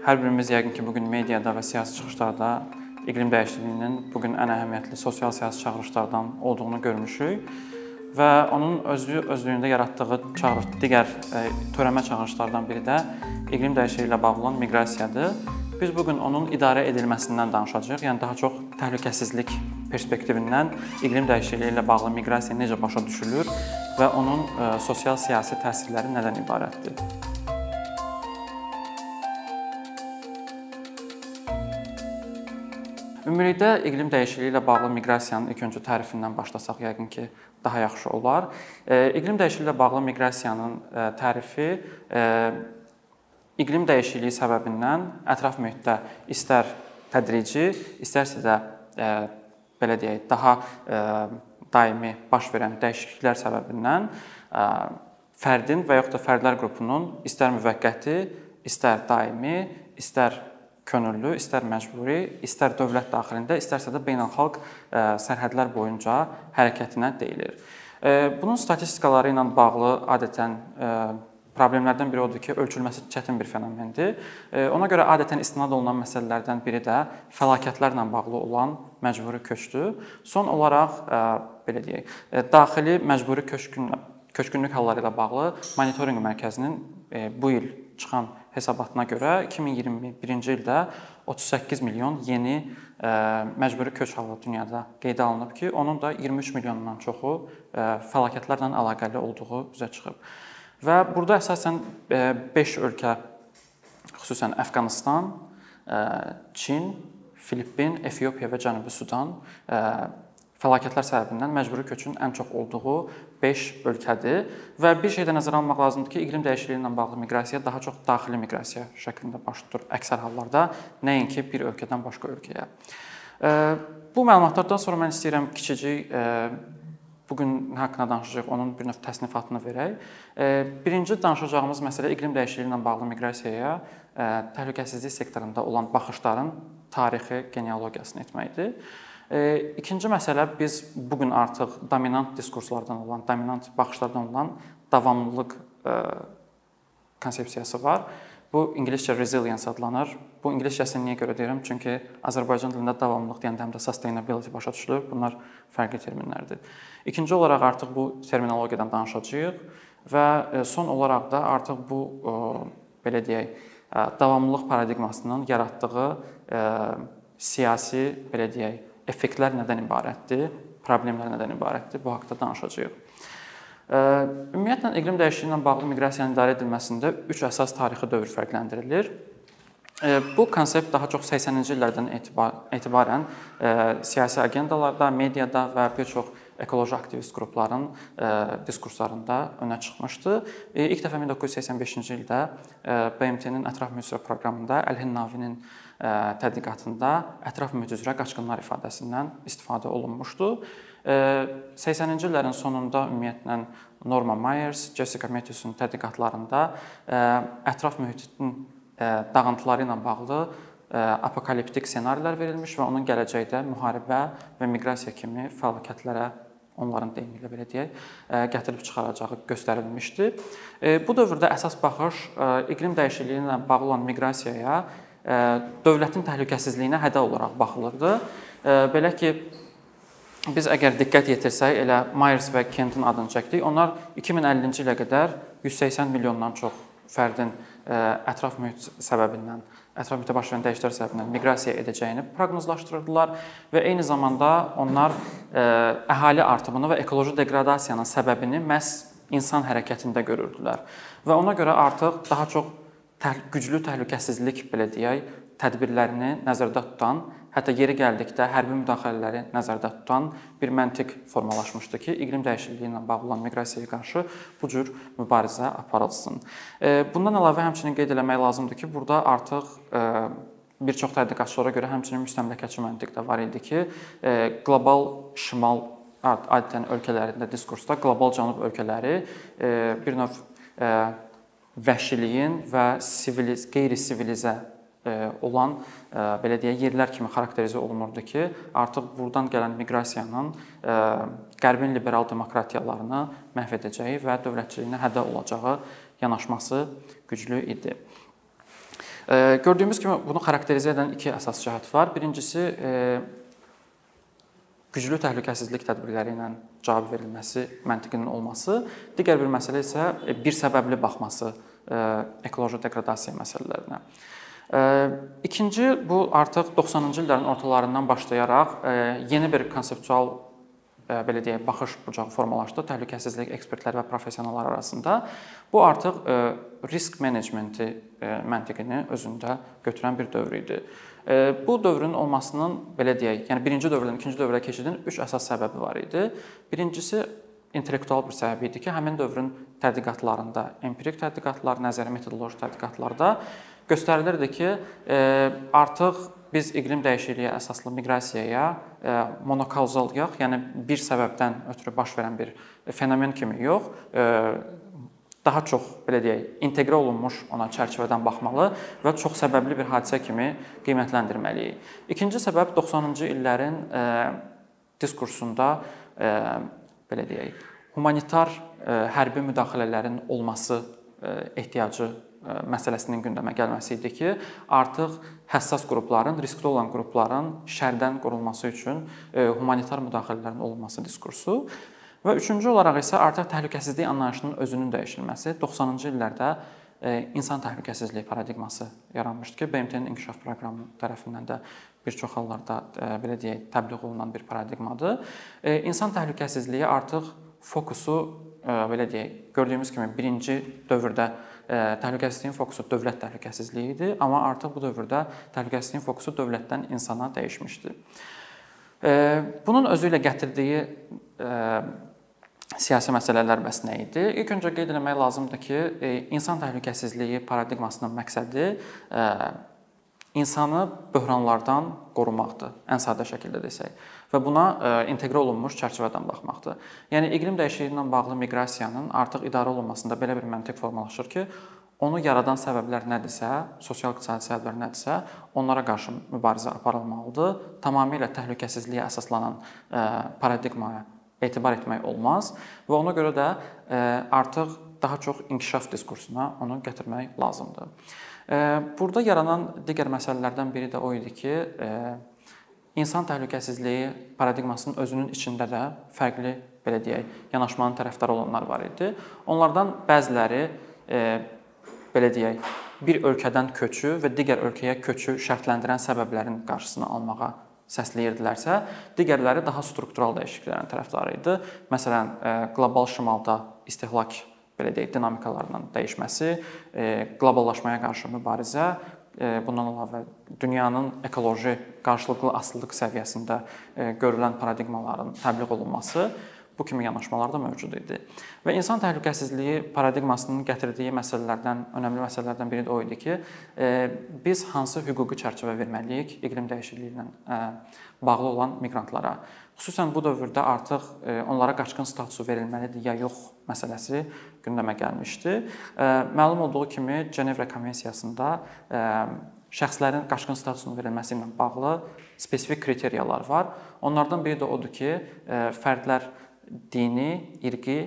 Hər birimiz yəqin ki, bu gün mediada və siyasi çıxışlarda iqlim dəyişikliyinin bu gün ən əhəmiyyətli sosial siyasi çağırışlardan olduğunu görmüşük və onun özü özlüyündə yaratdığı çağırış digər e, törəmə çağırışlardan biri də iqlim dəyişikliyi ilə bağlı olan miqrasiyadır. Biz bu gün onun idarə edilməsindən danışacağıq. Yəni daha çox təhlükəsizlik perspektivindən iqlim dəyişikliyi ilə bağlı miqrasiya necə başa düşülür və onun e, sosial siyasi təsirləri nədən ibarətdir? Ümumilikdə iqlim dəyişikliyi ilə bağlı miqrasiyanın ilk öncə tərifindən başlasaq yəqin ki, daha yaxşı olar. E, iqlim dəyişikliyi ilə bağlı miqrasiyanın e, tərifi e, iqlim dəyişikliyi səbəbindən ətraf mühitdə istər tədrici, istərsə də belə deyək, daha daimi baş verən dəyişikliklər səbəbindən fərdin və yaxud da fərdlər qrupunun istər müvəqqəti, istər daimi, istər könüllü, istər məcburi, istər dövlət daxilində, istərsə də beynəlxalq e, sərhədlər boyunca hərəkətinə deyilir. E, bunun statistikaları ilə bağlı adətən e, problemlərdən biri odur ki, ölçülməsi çətin bir fenomendir. Ona görə adətən istinad olunan məsələlərdən biri də fəlakətlərlə bağlı olan məcburi köçdür. Son olaraq belə deyək, daxili məcburi köçkün köçkünlük halları ilə bağlı monitorinq mərkəzinin bu il çıxan hesabatına görə 2021-ci ildə 38 milyon yeni e, məcburi köç halı dünyada qeydə alınıb ki, onun da 23 milyondan çoxu e, fəlakətlərlə əlaqəli olduğu üzə çıxıb. Və burada əsasən 5 e, ölkə xüsusən Əfqanıstan, Çin, Filippin, Efiopiya və Cənubi Sudan fəlakətlər səbəbindən məcburi köçün ən çox olduğu 5 ölkədir və bir şey də nəzərə almaq lazımdır ki, iqlim dəyişikliyi ilə bağlı miqrasiya daha çox daxili miqrasiya şəklində baş tutur əksər hallarda, nəinki bir ölkədən başqa ölkəyə. Bu məlumatlardan sonra mən istəyirəm kiçicik bu gün haqqında danışacağıq, onun bir növ təsnifatını verək. Birinci danışacağımız məsələ iqlim dəyişikliyi ilə bağlı miqrasiyaya təhlükəsizlik sektorunda olan baxışların tarixi genealogiyasını etməkdir. İkinci məsələ biz bu gün artıq dominant diskurslardan olan, dominant baxışlardan olan davamlılıq konsepsiyası var. Bu ingiliscə resilience adlanır. Bu ingiliscəsini niyə görə deyirəm? Çünki Azərbaycan dilində davamlılıq deyəndə həm də sustainability başa düşülür. Bunlar fərqli terminlərdir. İkinci olaraq artıq bu terminologiyadan danışacağıq və son olaraq da artıq bu belə deyək, davamlılıq paradigmasının yaratdığı siyasi, belə deyək, effektlər nədən ibarətdir, problemlər nədən ibarətdir, bu haqqda danışacağıq. Ümumiyyətlə iqlim dəyişikliyi ilə bağlı miqrasiyanın idarə edilməsində 3 əsas tarixi dövr fərqləndirilir. Bu konsept daha çox 80-ci illərdən etibarən siyasi agendalarda, mediada və bir çox ekoloji aktivist qrupların diskurslarında önə çıxmışdı. İlk dəfə 1985-ci ildə BMT-nin ətraf mühit proqramında Əlhin Navinin tədqiqatında ətraf mühit üzrə qaçqınlar ifadəsindən istifadə olunmuşdu. 80-ci illərin sonunda ümumiyyətlə Norma Myers, Jessica Matthewsun tədqiqatlarında ətraf mühitin dağıntıları ilə bağlı apokaliptik ssenarilər verilmiş və onun gələcəkdə müharibə və miqrasiya kimi fəlakətlərə onların deyimi ilə belə deyək, gətirib çıxaracağı göstərilmişdi. Bu dövrdə əsas baxış iqlim dəyişikliyi ilə bağlı olan miqrasiyaya dövlətin təhlükəsizliyinə hədə olaraq baxılırdı. Belə ki, biz əgər diqqət yetirsək, elə Myers və Kentin adını çəkdik. Onlar 2050-ci ilə qədər 180 milyondan çox fərdin ətraf mühit səbəbindən, ətraf mühitə baş verən dəyişikliklər səbəbindən miqrasiya edəcəyini proqnozlaşdırırdılar və eyni zamanda onlar əhali artımını və ekoloji deqradasiyanın səbəbini məhz insan hərəkətində görürdülər. Və ona görə artıq daha çox güclü təhlükəsizlik belə deyək, tədbirlərini nəzərdə tutan, hətta yeri gəldikdə hərbi müdaxilələri nəzərdə tutan bir məntiq formalaşmışdı ki, iqlim dəyişikliyi ilə bağlı olan miqrasiyaya qarşı bu cür mübarizə aparılsın. Bundan əlavə həmçinin qeyd eləmək lazımdır ki, burada artıq bir çox tədqiqatçılara görə həmçinin müstəmləkəçi məntiq də var idi ki, qlobal şimal adətən ölkələrində diskursda qlobal cənub ölkələri bir növ vəhşiliyin və siviliz, qeyri-sivilizə e, olan e, belə deyək yerlər kimi xarakterizə olunurdu ki, artıq burdan gələn miqrasiyanın e, Qərbin liberal demokratiyalarını məhv edəcəyi və dövlətçiliyinə hədə olacağı yanaşması güclü idi. Gördüyümüz kimi bunu xarakterizə edən iki əsas cəhət var. Birincisi güclü təhlükəsizlik tədbirləri ilə cavab verilməsi məntiqinin olması, digər bir məsələ isə bir səbəbli baxması ekoloji deqradasiya məsələlərinə. İkinci bu artıq 90-cı illərin ortalarından başlayaraq yeni bir konseptual belə deyək, baxış bucağı formalaşdı təhlükəsizlik ekspertləri və professionallar arasında. Bu artıq risk menecmenti məntiqini özündə götürən bir dövr idi. Bu dövrün olmasının belə deyək, yəni birinci dövrdən ikinci dövrə keçidin 3 əsas səbəbi var idi. Birincisi intellektual bir səbəb idi ki, həmin dövrün tədqiqatlarında, empirik tədqiqatlar, nəzəri metodoloji tədqiqatlarda göstərilirdi ki, artıq biz iqlim dəyişikliyi əsaslı miqrasiyaya monokauzal yox, yəni bir səbəbdən ötürü baş verən bir fenomen kimi yox, daha çox belə deyək, inteqrə olunmuş ona çərçivədən baxmalı və çox səbəbli bir hadisə kimi qiymətləndirməliyik. İkinci səbəb 90-cı illərin diskursunda belə deyək, humanitar hərbi müdaxilələrin olması ehtiyacı məsələsinin gündəmə gəlməsi idi ki, artıq həssas qrupların, riskli olan qrupların şərdən qorunması üçün humanitar müdaxilələrin olunması diskursu və üçüncü olaraq isə artıq təhlükəsizlik anlayışının özünün dəyişilməsi 90-cı illərdə insan təhlükəsizliyi paradigması yaranmışdı ki, BMT-nin inkişaf proqramı tərəfindən də bir çox hallarda belə deyək, təbliğ olunan bir paradigmadır. İnsan təhlükəsizliyi artıq fokusu belə deyək, gördüyümüz kimi birinci dövrdə təhlükəsizliyin fokusu dövlət təhlükəsizliyi idi, amma artıq bu dövrdə təhlükəsizliyin fokusu dövlətdən insana dəyişmişdi. Bunun özü ilə gətirdiyi siyasi məsələlər bəs nə idi? İlk öncə qeyd etmək lazımdır ki, insan təhlükəsizliyi paradigmasının məqsədi insanı böhranlardan qorumaqdır, ən sadə şəkildə desək. Və buna inteqrə olunmuş çərçivədən baxmaqdır. Yəni iqlim dəyişikliyi ilə bağlı miqrasiyanın artıq idarə olunmasında belə bir məntiq formalaşır ki, onu yaradan səbəblər nədirsə, sosial-iqtisadi səbəblər nədirsə, onlara qarşı mübarizə aparılmalıdır. Tamamilə təhlükəsizliyə əsaslanan paradigmaya etibar etmək olmaz və ona görə də artıq daha çox inkişaf diskursuna onu gətirmək lazımdır. Burada yaranan digər məsələlərdən biri də o idi ki, insan təhlükəsizliyi paradigmasının özünün içində də fərqli belə deyək, yanaşmanın tərəfdarı olanlar var idi. Onlardan bəziləri belə deyək, bir ölkədən köçü və digər ölkəyə köçü şərtləndirən səbəblərin qarşısını almağa səsləyirdilərsə, digərləri daha struktural dəyişikliklərin tərəfdarı idi. Məsələn, qlobal şimalda istehlak belə deyək, dinamikalarının dəyişməsi, e, qloballaşmaya qarşı mübarizə, e, bundan əlavə dünyanın ekoloji qarşılıqlı asılılıq səviyyəsində e, görülən paradigmaların təbliğ olunması bu kimi yanaşmalar da mövcud idi. Və insan təhlükəsizliyi paradigmasının gətirdiyi məsələlərdən, önəmli məsələlərdən biri də o idi ki, biz hansı hüquqi çərçivə verməliyik iqlim dəyişikliyi ilə bağlı olan miqrantlara. Xüsusən bu dövrdə artıq e, onlara qaçqın statusu verilməlidir ya yox məsələsi gündəmə gəlmişdi. E, məlum olduğu kimi Cenevra konvensiyasında e, şəxslərin qaçqın statusunun verilməsi ilə bağlı spesifik kriteriyalar var. Onlardan biri də odur ki, fərdlər dini, irqi,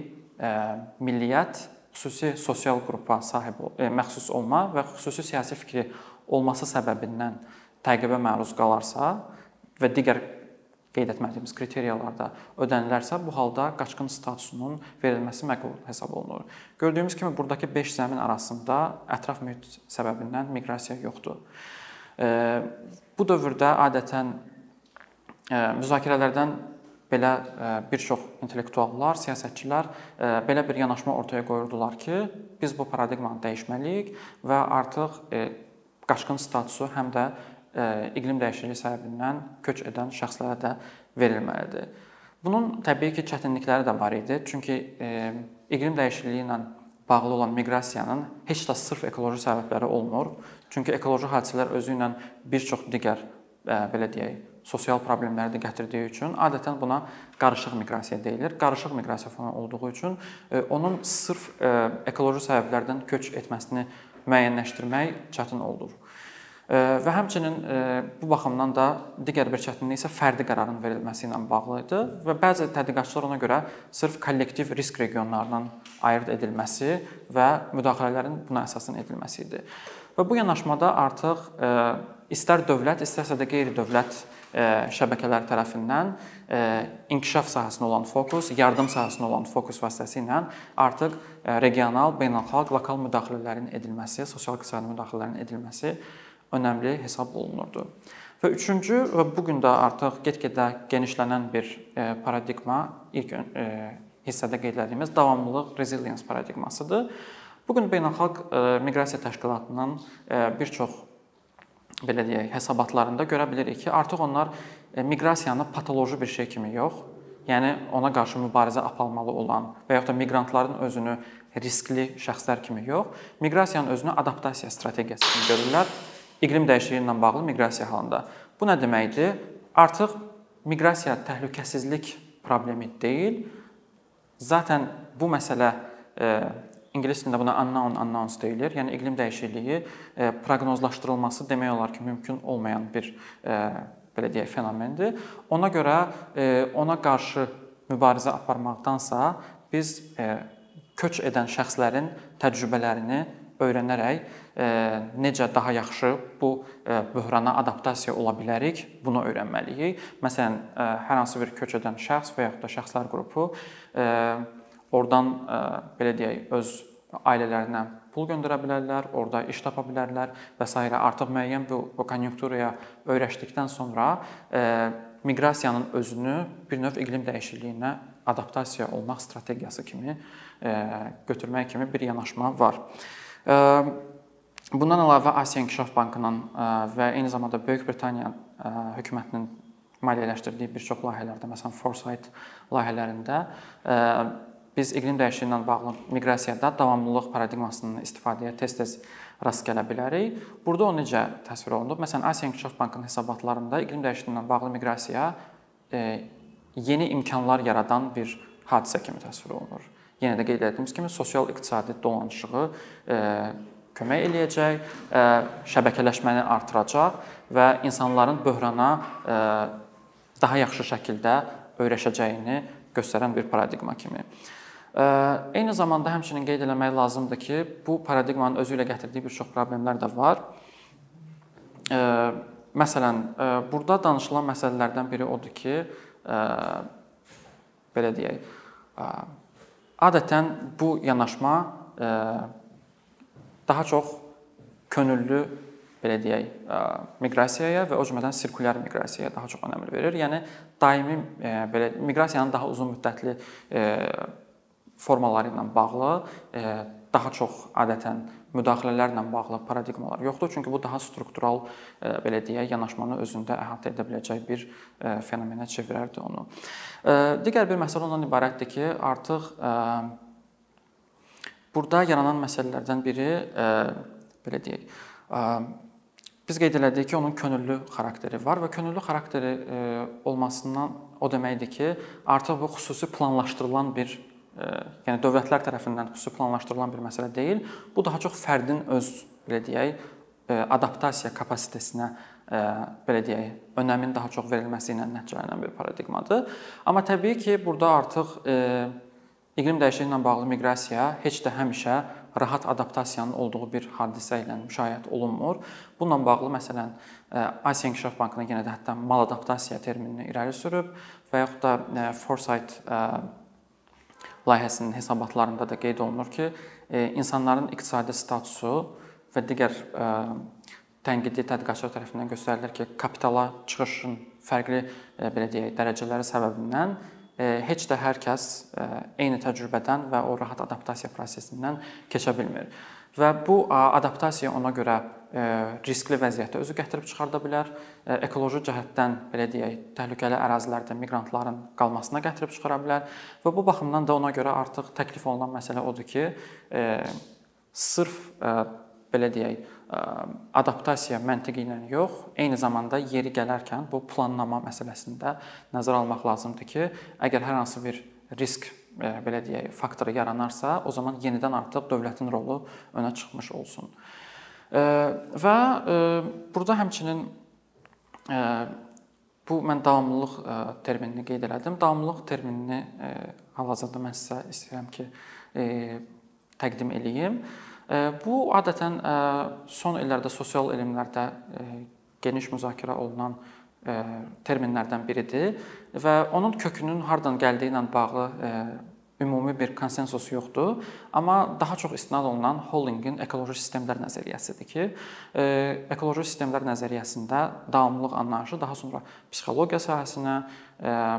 milliyyət, xüsusi sosial qrupa sahib məxsus olma və xüsusi siyasi fikri olması səbəbindən təqibə məruz qalarsa və digər qeyd etmədiyimiz kriteriyalarda ödənilərsə, bu halda qaçqın statusunun verilməsi məqbul hesab olunur. Gördüyümüz kimi burdakı 5 zəmin arasında ətraf mühit səbəbindən miqrasiya yoxdur. Bu dövrdə adətən müzakirələrdən belə bir çox intellektuallar, siyasətçilər belə bir yanaşma ortaya qoyurdular ki, biz bu paradigmanı dəyişməliyik və artıq qaçqın statusu həm də iqlim dəyişikliyi səbəbindən köç edən şəxslərə də verilməlidir. Bunun təbii ki, çətinlikləri də var idi. Çünki iqlim dəyişikliyi ilə bağlı olan miqrasiyanın heç də sırf ekoloji səbəbləri olmur. Çünki ekoloji hadisələr özü ilə bir çox digər belə deyək, sosial problemləri də gətirdiyi üçün adətən buna qarışıq miqrasiya deyilir. Qarışıq miqrasiya fonu olduğu üçün onun sırf ekoloji səbəblərdən köç etməsini müəyyənləşdirmək çətin olur. Və həmçinin bu baxımdan da digər bir çətinlik isə fərdi qərarın verilməsi ilə bağlı idi və bəzi tədqiqatçılar ona görə sırf kollektiv risk regionlarından ayırd edilməsi və müdaxilələrin buna əsasən edilməsi idi. Və bu yanaşmada artıq istər dövlət, istərsə də qeyri-dövlət şəbəkələr tərəfindən inkişaf sahəsinə olan fokus, yardım sahəsinə olan fokus vasitəsilə artıq regional, beynəlxalq, lokal müdaxilələrin edilməsi, sosial-iqtisadi müdaxilələrin edilməsi önəmli hesab olunurdu. Və üçüncü və bu gün də artıq get-gedə genişlənən bir paradigma ilk hissədə qeyd etdiyimiz davamlılıq resilience paradigmasıdır. Bu gün beynəlxalq miqrasiya təşkilatının bir çox belə deyək, hesabatlarında görə bilirik ki, artıq onlar miqrasiyanı patoloji bir şey kimi yox, yəni ona qarşı mübarizə aparmalı olan və yaxud da miqrantların özünü riskli şəxslər kimi yox, miqrasiyanın özünü adaptasiya strategiyası kimi görürlər iqlim dəyişikliyi ilə bağlı miqrasiya halında. Bu nə deməkdir? Artıq miqrasiya təhlükəsizlik problemi deyil. Zaten bu məsələ e, ingilis dilində buna unknown unknowns deyilir. Yəni iqlim dəyişikliyi e, proqnozlaşdırılması demək olar ki, mümkün olmayan bir e, belə deyək fenomendir. Ona görə e, ona qarşı mübarizə aparmaqdansa biz köç edən şəxslərin təcrübələrini öyrənərək necə daha yaxşı bu böhrana adaptasiya ola bilərik, bunu öyrənməliyik. Məsələn, hər hansı bir köç edən şəxs və ya da şəxslər qrupu oradan belə deyək, öz ailələrinə pul göndərə bilərlər, orada iş tapa bilərlər və s. artıq müəyyən bu, bu konjunkturaya öyrəşdikdən sonra miqrasiyanın özünü bir növ iqlim dəyişikliyinə adaptasiya olmaq strategiyası kimi götürmək kimi bir yanaşma var. Bundan əlavə Asiya İnkişaf Bankının və eyni zamanda Böyük Britaniya hökumətinin maliyyələşdirdiyi bir çox layihələrdə, məsələn Foresight layihələrində biz iqlim dəyişikliyi ilə bağlı miqrasiyada davamlılıq paradigmasının istifadəyə tez-tez rast gələ bilərik. Burada o necə təsvir olunub? Məsələn, Asiya İnkişaf Bankının hesabatlarında iqlim dəyişikliyi ilə bağlı miqrasiya yeni imkanlar yaradan bir hadisə kimi təsvir olunur yenə də qeyd etdiyimiz kimi sosial-iqtisadi dolanışığı e, kömək eləyəcək, e, şəbəkələşməni artıracaq və insanların böhrana e, daha yaxşı şəkildə öyrəşəcəyini göstərən bir paradigma kimi. Eyni zamanda həmçinin qeyd etmək lazımdır ki, bu paradigmanın özü ilə gətirdiyi bir çox problemlər də var. Məsələn, burada danışılan məsələlərdən biri odur ki, belə deyək, Adətən bu yanaşma daha çox könüllü belə deyək, miqrasiyaya və o cümlədən sirkulyar miqrasiyaya daha çox önəm verir. Yəni daimi belə miqrasiyanın daha uzun müddətli formaları ilə bağlı daha çox adətən müdaxilələrlə bağlı paradigmalar yoxdur. Çünki bu daha struktural belə deyək, yanaşmanı özündə əhatə edə biləcək bir fenomenə çevirərdi onu. Digər bir məsələ ondan ibarətdir ki, artıq burada yaranan məsələlərdən biri belə deyək, biz qeyd elədik ki, onun könüllü xarakteri var və könüllü xarakteri olmasından o deməkdir ki, artıq bu xüsusi planlaşdırılan bir yəni dövlətlər tərəfindən xüsusi planlaşdırılan bir məsələ deyil. Bu daha çox fərdin öz belə deyək, adaptasiya kapasitesinə belə deyək, önəmin daha çox verilməsi ilə nəticələnən bir paradigmadır. Amma təbii ki, burada artıq iqlim dəyişikliyi ilə bağlı miqrasiya heç də həmişə rahat adaptasiyanın olduğu bir hadisə ilə müşahidə olunmur. Bununla bağlı məsələn Asiya İnkişaf Bankının yenə də hətta mal adaptasiya terminini irəli sürüb və yaxud da Foresight layihəsinin hesabatlarında da qeyd olunur ki, e, insanların iqtisadi statusu və digər e, tənqidi tədqiqatçılar tərəfindən göstərilir ki, kapitala çıxışın fərqli e, belə deyək, dərəcələri səbəbindən heç də hər kəs eyni təcrübədən və o rahat adaptasiya prosesindən keçə bilmir. Və bu adaptasiya ona görə riskli vəziyyətə özü gətirib çıxarda bilər. Ekoloji cəhətdən belə deyək, təhlükəli ərazilərdə miqrantların qalmasına gətirib çıxara bilər və bu baxımdan da ona görə artıq təklif olunan məsələ odur ki, sırf belə deyək, adaptasiya məntiqi ilə yox, eyni zamanda yeri gələrkən bu planlama məsələsində nəzərə almaq lazımdır ki, əgər hər hansı bir risk belə deyək, faktoru yaranarsa, o zaman yenidən artıq dövlətin rolu önə çıxmış olsun. Və burada həmçinin bu mən davamlılıq terminini qeyd elədim. Davamlılıq terminini hal-hazırda mən sizə istəyirəm ki, təqdim eləyim. Bu adətən son illərdə sosial elmlərdə geniş müzakirə olunan terminlərdən biridir və onun kökünün hardan gəldiyi ilə bağlı ümumi bir konsensus yoxdur, amma daha çox istinad olunan Hollingin ekoloji sistemlər nəzəriyyəsidir ki, ekoloji sistemlər nəzəriyyəsində davamlılıq anlayışı daha sonra psixologiya sahəsinə,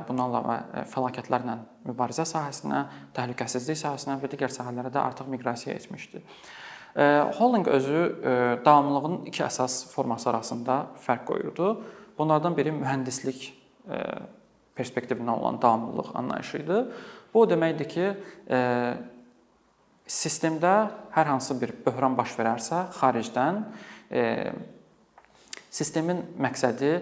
bundan əlavə fəlakətlərlə mübarizə sahəsinə, təhlükəsizlik sahəsinə və digər sahələrə də artıq miqrasiya etmişdir. Holling özü davamlılığın iki əsas forması arasında fərq qoyurdu. Bunlardan biri mühəndislik perspektivindən olan davamlılıq anlayışı idi. Bu o deməkdir ki, sistemdə hər hansı bir böhran baş verərsə, xaricdən sistemin məqsədi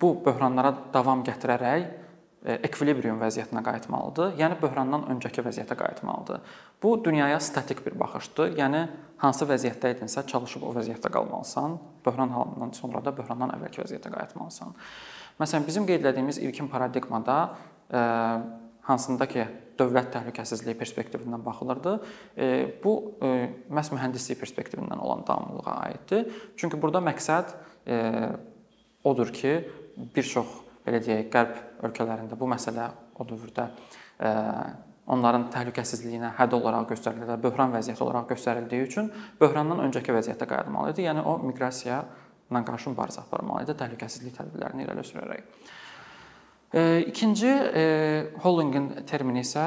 bu böhranlara davam gətirərək ekvilibrium vəziyyətinə qayıtmalıdır. Yəni böhrandan öncəki vəziyyətə qayıtmalıdır. Bu dünyaya statik bir baxışdır. Yəni hansı vəziyyətdə idinsə çalışıb o vəziyyətdə qalmalısan. Böhran halından sonra da böhrandan əvvəlki vəziyyətə qayıtmalısan. Məsələn, bizim qeyd etdiyimiz ilkin paradigmada hansında ki, dövlət təhlükəsizliyi perspektivindən baxılırdı. Bu məhz mühəndislik perspektivindən olan davamlılığa aiddir. Çünki burada məqsəd odur ki, bir çox belə deyək, qərb ölkələrində bu məsələ o dövrdə onların təhlükəsizliyinə hədd olaraq göstərilir və böhran vəziyyəti olaraq göstərildiyi üçün böhrandan öncəki vəziyyətə qayıtmalı idi. Yəni o miqrasiya ilə qarşı mübarizə aparmalı idi təhlükəsizlik tədbirlərini irəli sürərək. İkinci Hollingin termini isə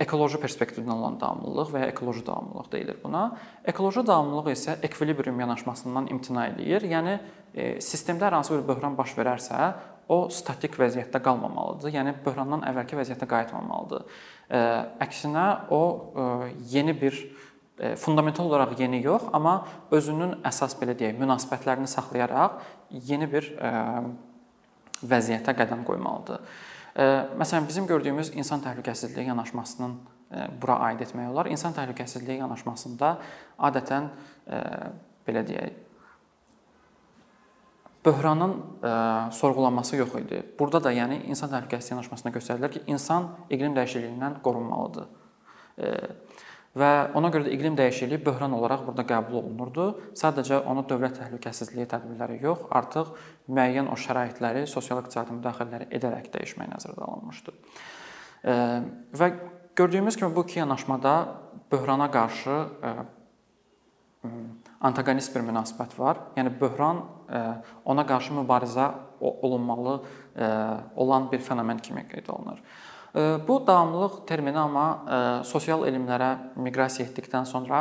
ekoloji perspektivdən olan davamlılıq və ya ekoloji davamlılıq deyilir buna. Ekoloji davamlılıq isə ekvilibrium yanaşmasından imtina eləyir. Yəni sistemdə hər hansı bir böhran baş verərsə, o statik vəziyyətdə qalmamalıdır. Yəni böhrandan əvvəlki vəziyyətə qayıtmamalıdır. Əksinə o yeni bir fundamental olaraq yeni yox, amma özünün əsas belə deyək, münasibətlərini saxlayaraq yeni bir vəziyyətə qədəm qoymalıdır. Məsələn, bizim gördüyümüz insan təhlükəsizliyi yanaşmasının bura aid etmək olar. İnsan təhlükəsizliyi yanaşmasında adətən belə deyək, böhranın sorğulanması yox idi. Burada da yəni insan təhlükəsizliyi yanaşmasında göstərilir ki, insan iqlim dəyişikliyindən qorunmalıdır. Və ona görə də iqlim dəyişikliyi böhran olaraq burada qəbul olunurdu. Sadəcə onu dövlət təhlükəsizliyi tədbirləri yox, artıq müəyyən o şəraitləri, sosial-iqtisadi müdaxilələri edərək dəyişmək nəzərdə alınmışdı. Və gördüyümüz kimi bu iki yanaşmada böhrana qarşı antagonist bir münasibət var. Yəni böhran ona qarşı mübarizə olunmalı olan bir fenomen kimi qeyd olunur. Bu davamlılıq termini amma sosial elmlərə miqrasiya etdikdən sonra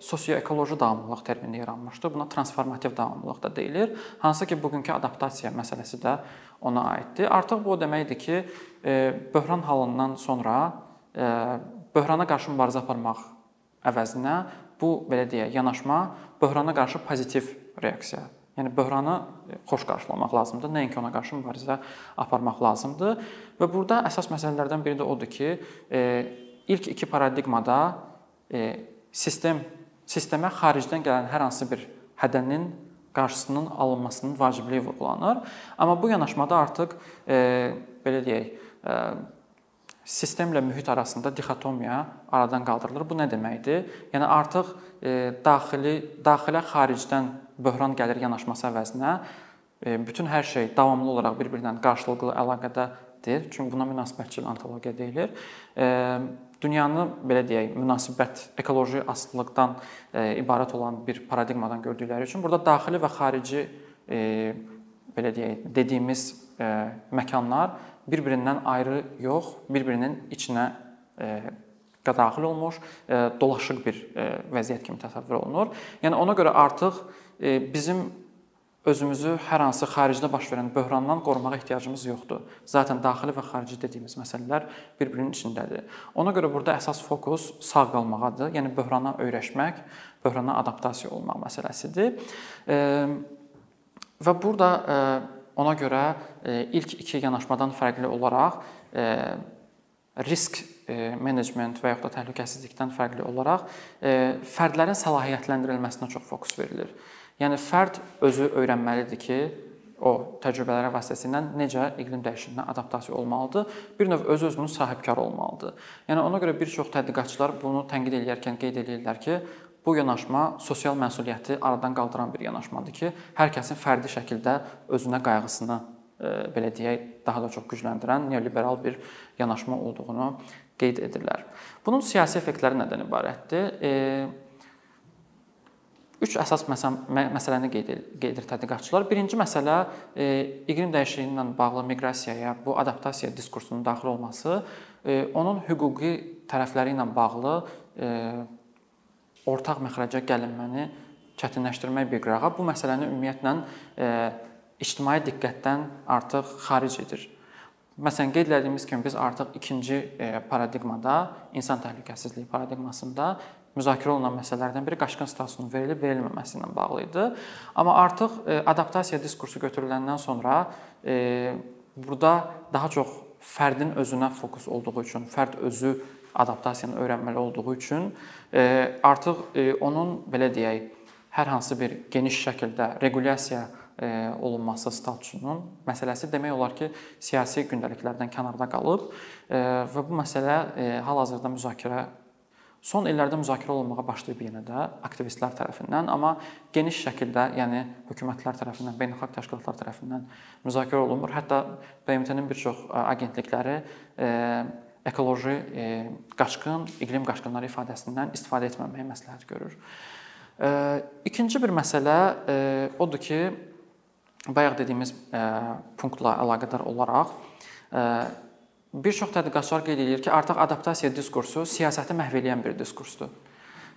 sosio-ekoloji davamlılıq termini yaranmışdı. Buna transformativ davamlılıq da deyilir. Hansı ki, bugünkü adaptasiya məsələsi də ona aiddir. Artıq bu o deməkdir ki, böhran halından sonra böhrana qarşı mübarizə aparmaq əvəzinə bu belə deyək, yanaşma böhrana qarşı pozitiv reaksiya Yəni böhranı e, xoş qarşılamaq lazımdır, nəinki ona qarşı mübarizə aparmaq lazımdır. Və burada əsas məsələlərdən biri də odur ki, e, ilk iki paradigmada e, sistem sistemə xaricdən gələn hər hansı bir hədənin qarşısının alınmasının vacibliyi vurğulanır. Amma bu yanaşmada artıq belə deyək, sistemlə mühit arasında dixotomiya aradan qaldırılır. Bu nə deməkdir? Yəni artıq daxili daxilə xaricdən böhran gəlir yanaşması əvəzinə e, bütün hər şey davamlı olaraq bir-birindən qarşılıqlı əlaqədədir. Çünki buna münasibətçil ontologiya deyilir. E, dünyanı belə deyək, münasibət ekoloji asılılıqdan e, ibarət olan bir paradigmadan gördükləri üçün burada daxili və xarici belə deyək, dediyimiz məkanlar bir-birindən ayrı yox, bir-birinin içinə daxil olmuş, dolaşıq bir vəziyyət kimi təsəvvür olunur. Yəni ona görə artıq bizim özümüzü hər hansı xaricdə baş verən böhrandan qorumağa ehtiyacımız yoxdur. Zaten daxili və xarici dediyimiz məsələlər bir-birinin içindədir. Ona görə burada əsas fokus sağ qalmağadır. Yəni böhrana öyrəşmək, böhrana adaptasiya olmaq məsələsidir. Və burada ona görə ilk iki yanaşmadan fərqli olaraq risk menecment və yaxud da təhlükəsizlikdən fərqli olaraq fərdlərin səlahiyyətləndirilməsinə çox fokus verilir. Yəni fərd özü öyrənməlidir ki, o təcrübələrə vasitəsilə necə iqlim dəyişikliyinə adaptasiya olmalıdır? Bir növ öz-özünün sahibkarı olmalıdır. Yəni ona görə bir çox tədqiqatçılar bunu tənqid edərkən qeyd edirlər ki, bu yanaşma sosial məsuliyyəti aradan qaldıran bir yanaşmadır ki, hər kəsin fərdi şəkildə özünə qayğısını e, belə deyək, daha da çox gücləndirən neoliberal bir yanaşma olduğunu qeyd edirlər. Bunun siyasi effektləri nədən ibarətdir? E, Üç əsas məsələni qeyd edir tədqiqatçılar. Birinci məsələ e, iqlim dəyişikliyi ilə bağlı miqrasiyaya, bu adaptasiya diskursunun daxil olması, e, onun hüquqi tərəfləri ilə bağlı e, ortaq məxrəcə gəlinməni çətinləşdirmək bir qırağa bu məsələni ümumiyyətlə ictimai diqqətdən artıq xaric edir. Məsələn, qeyd etdiyimiz kimi biz artıq ikinci paradigmada, insan təhlükəsizliyi paradigmasında müzakirə olunan məsələlərdən biri qaçqın statusunun verilib verilməməsi ilə bağlı idi. Amma artıq e, adaptasiya diskursu götürüləndən sonra e, burada daha çox fərdin özünə fokus olduğu üçün, fərd özü adaptasiyanı öyrənməli olduğu üçün e, artıq onun belə deyək, hər hansı bir geniş şəkildə regulyasiya olunması statusunun məsələsi demək olar ki, siyasi gündəliklərdən kənarda qalıb və bu məsələ hal-hazırda müzakirə Son illərdə müzakirə olunmağa başlayıb yenə də aktivistlər tərəfindən, amma geniş şəkildə, yəni hökumətlər tərəfindən, beynəlxalq təşkilatlar tərəfindən müzakirə olunmur. Hətta BMT-nin bir çox agentlikləri ekoloji qaçqın, iqlim qaçqınları ifadəsindən istifadə etməməyi məsləhət görür. İkinci bir məsələ odur ki, bayaq dediyimiz punktla əlaqədar olaraq Bir çox tədqiqatçılar qeyd edir ki, artıq adaptasiya diskursu siyasəti məhv edən bir diskursdur.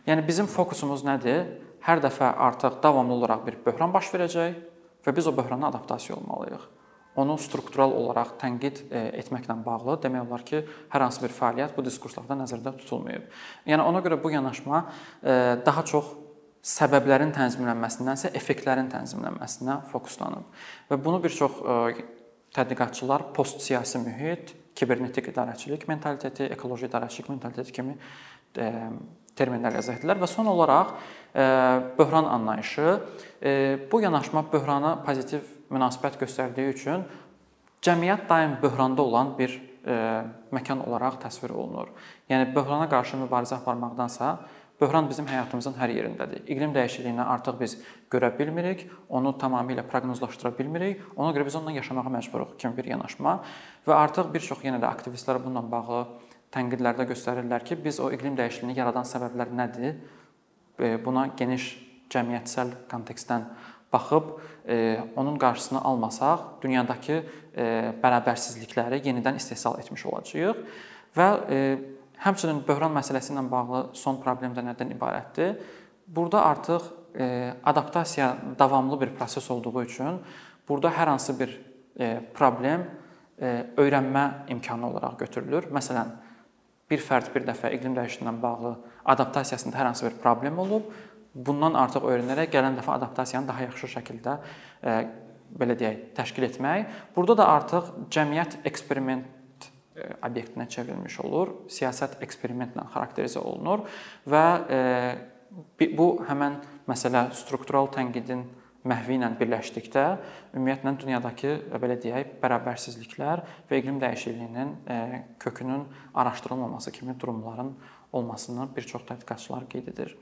Yəni bizim fokusumuz nədir? Hər dəfə artıq davamlı olaraq bir böhran baş verəcək və biz o böhrana adaptasiya olmalıyıq. Onu struktural olaraq tənqid e, etməklə bağlı demək olar ki, hər hansı bir fəaliyyət bu diskurslarda nəzərdə tutulmayıb. Yəni ona görə bu yanaşma e, daha çox səbəblərin tənzimlənməsindənsə effektlərin tənzimlənməsinə fokuslanıb. Və bunu bir çox e, tədqiqatçılar post-siyasi mühit, kibernetik idarəçilik mentaliteti, ekoloji idarəçilik mentaliteti kimi e, terminlər yazırdılar və son olaraq e, böhran anlayışı e, bu yanaşma böhrana pozitiv münasibət göstərdiyi üçün cəmiyyət daim böhranda olan bir məkan olaraq təsvir olunur. Yəni böhrana qarşı mübarizə aparmaqdansa Böhran bizim həyatımızın hər yerindədir. İqlim dəyişikliyini artıq biz görə bilmirik, onu tamamilə proqnozlaşdıra bilmirik. Ona görə biz onunla yaşamağa məcburuq kimi bir yanaşma və artıq bir çox yenə də aktivistlər bununla bağlı tənqidlərdə göstərirlər ki, biz o iqlim dəyişikliyini yaradan səbəblər nədir? E, buna geniş cəmiyyətsel kontekstdən baxıb e, onun qarşısını almasaq, dünyadakı e, bərabərsizlikləri yenidən istehsal etmiş olacağıq və Həmçinin böhran məsələsi ilə bağlı son problem də nədən ibarətdir? Burada artıq e, adaptasiya davamlı bir proses olduğu üçün burada hər hansı bir e, problem e, öyrənmə imkanı olaraq götürülür. Məsələn, bir fərd bir dəfə iqlim dəyişikliyi bağlı adaptasiyasında hər hansı bir problem olub, bundan artıq öyrənərək gələn dəfə adaptasiyanı daha yaxşı şəkildə belə deyək, təşkil etmək. Burada da artıq cəmiyyət eksperiment obyektinə çevrilmiş olur, siyasət eksperimentlə xarakterizə olunur və e, bu həmin məsələ struktural tənqidin məhvi ilə birləşdikdə ümumiyyətlə dünyadakı belə deyək, bərabərsizliklər və iqlim dəyişikliyinin e, kökünün araşdırılmaması kimi durumların olmasını bir çox tədqiqatçılar qeyd edir.